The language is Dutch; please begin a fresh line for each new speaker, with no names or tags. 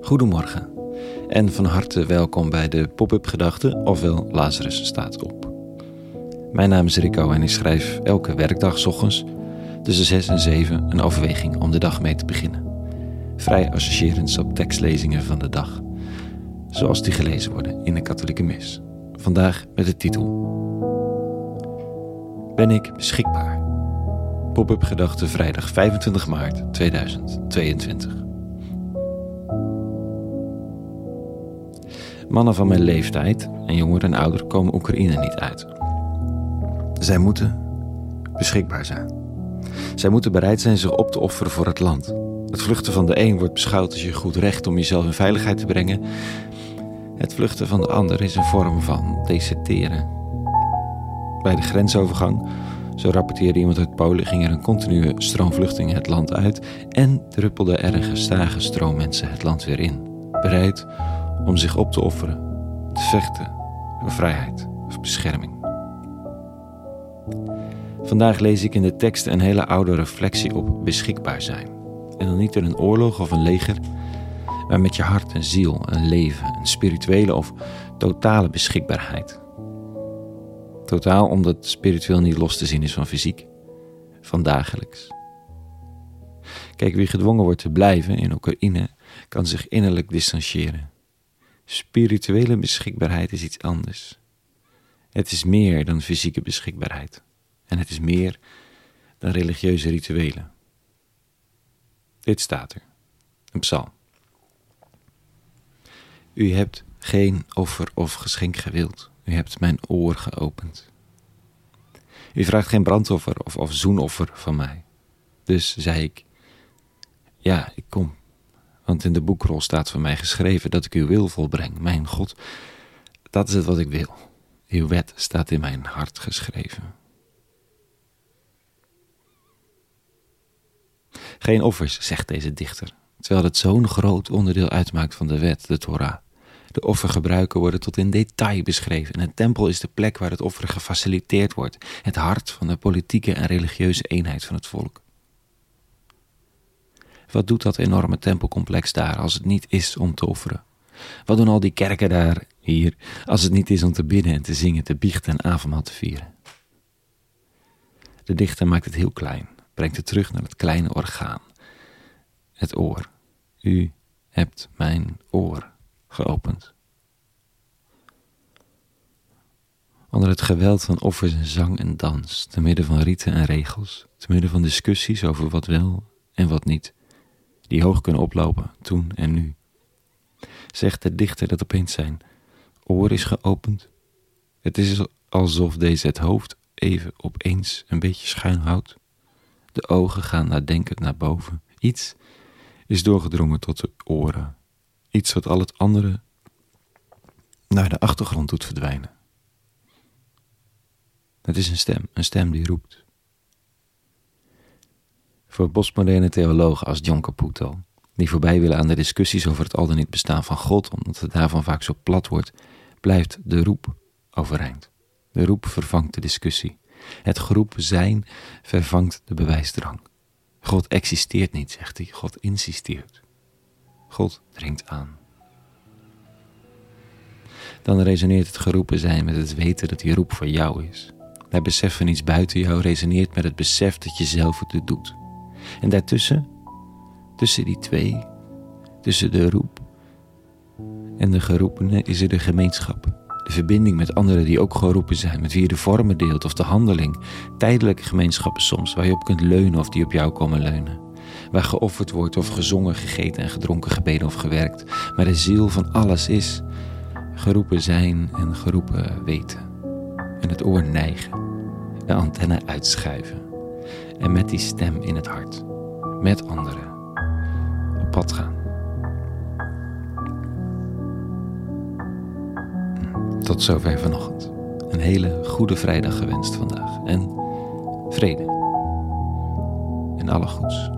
Goedemorgen en van harte welkom bij de Pop-up Gedachten, ofwel Lazarus staat op. Mijn naam is Rico en ik schrijf elke werkdag ochtends tussen 6 en 7 een overweging om de dag mee te beginnen. Vrij associërend op tekstlezingen van de dag, zoals die gelezen worden in de katholieke mis. Vandaag met de titel Ben ik beschikbaar? Pop-up vrijdag 25 maart 2022. Mannen van mijn leeftijd en jongeren en ouderen komen Oekraïne niet uit. Zij moeten beschikbaar zijn. Zij moeten bereid zijn zich op te offeren voor het land. Het vluchten van de een wordt beschouwd als je goed recht om jezelf in veiligheid te brengen. Het vluchten van de ander is een vorm van deserteren. Bij de grensovergang, zo rapporteerde iemand uit Polen, ging er een continue stroom vluchtelingen het land uit en druppelde er een gestage stroom mensen het land weer in. Bereid om zich op te offeren, te vechten voor vrijheid of bescherming. Vandaag lees ik in de tekst een hele oude reflectie op beschikbaar zijn. En dan niet in een oorlog of een leger, maar met je hart en ziel, een leven, een spirituele of totale beschikbaarheid. Totaal omdat spiritueel niet los te zien is van fysiek, van dagelijks. Kijk, wie gedwongen wordt te blijven in Oekraïne, kan zich innerlijk distancieren. Spirituele beschikbaarheid is iets anders. Het is meer dan fysieke beschikbaarheid. En het is meer dan religieuze rituelen. Dit staat er. Een psalm. U hebt geen offer of geschenk gewild. U hebt mijn oor geopend. U vraagt geen brandoffer of, of zoenoffer van mij. Dus zei ik: Ja, ik kom. Want in de boekrol staat van mij geschreven dat ik uw wil volbreng. Mijn God, dat is het wat ik wil. Uw wet staat in mijn hart geschreven. Geen offers, zegt deze dichter, terwijl het zo'n groot onderdeel uitmaakt van de wet, de Torah. De offergebruiken worden tot in detail beschreven en een tempel is de plek waar het offeren gefaciliteerd wordt, het hart van de politieke en religieuze eenheid van het volk. Wat doet dat enorme tempelcomplex daar als het niet is om te offeren? Wat doen al die kerken daar, hier, als het niet is om te bidden en te zingen, te biechten en avondmaal te vieren? De dichter maakt het heel klein, brengt het terug naar het kleine orgaan, het oor. U hebt mijn oor geopend. Onder het geweld van offers en zang en dans, te midden van riten en regels, te midden van discussies over wat wel en wat niet, die hoog kunnen oplopen, toen en nu. Zegt de dichter dat opeens zijn oor is geopend. Het is alsof deze het hoofd even opeens een beetje schuin houdt. De ogen gaan nadenkend naar boven. Iets is doorgedrongen tot de oren. Iets wat al het andere naar de achtergrond doet verdwijnen. Het is een stem, een stem die roept. Voor postmoderne theologen als John Caputo, die voorbij willen aan de discussies over het al dan niet bestaan van God, omdat het daarvan vaak zo plat wordt, blijft de roep overeind. De roep vervangt de discussie. Het geroep zijn vervangt de bewijsdrang. God existeert niet, zegt hij. God insisteert. Dringt aan. Dan resoneert het geroepen zijn met het weten dat die roep voor jou is. Het besef van iets buiten jou resoneert met het besef dat je zelf het doet. En daartussen, tussen die twee, tussen de roep en de geroepene, is er de gemeenschap. De verbinding met anderen die ook geroepen zijn, met wie je de vormen deelt of de handeling. Tijdelijke gemeenschappen soms, waar je op kunt leunen of die op jou komen leunen. Waar geofferd wordt of gezongen, gegeten en gedronken, gebeden of gewerkt. Maar de ziel van alles is geroepen zijn en geroepen weten. En het oor neigen, de antenne uitschuiven. En met die stem in het hart, met anderen, op pad gaan. Tot zover vanochtend. Een hele goede vrijdag gewenst vandaag. En vrede. En alle goeds.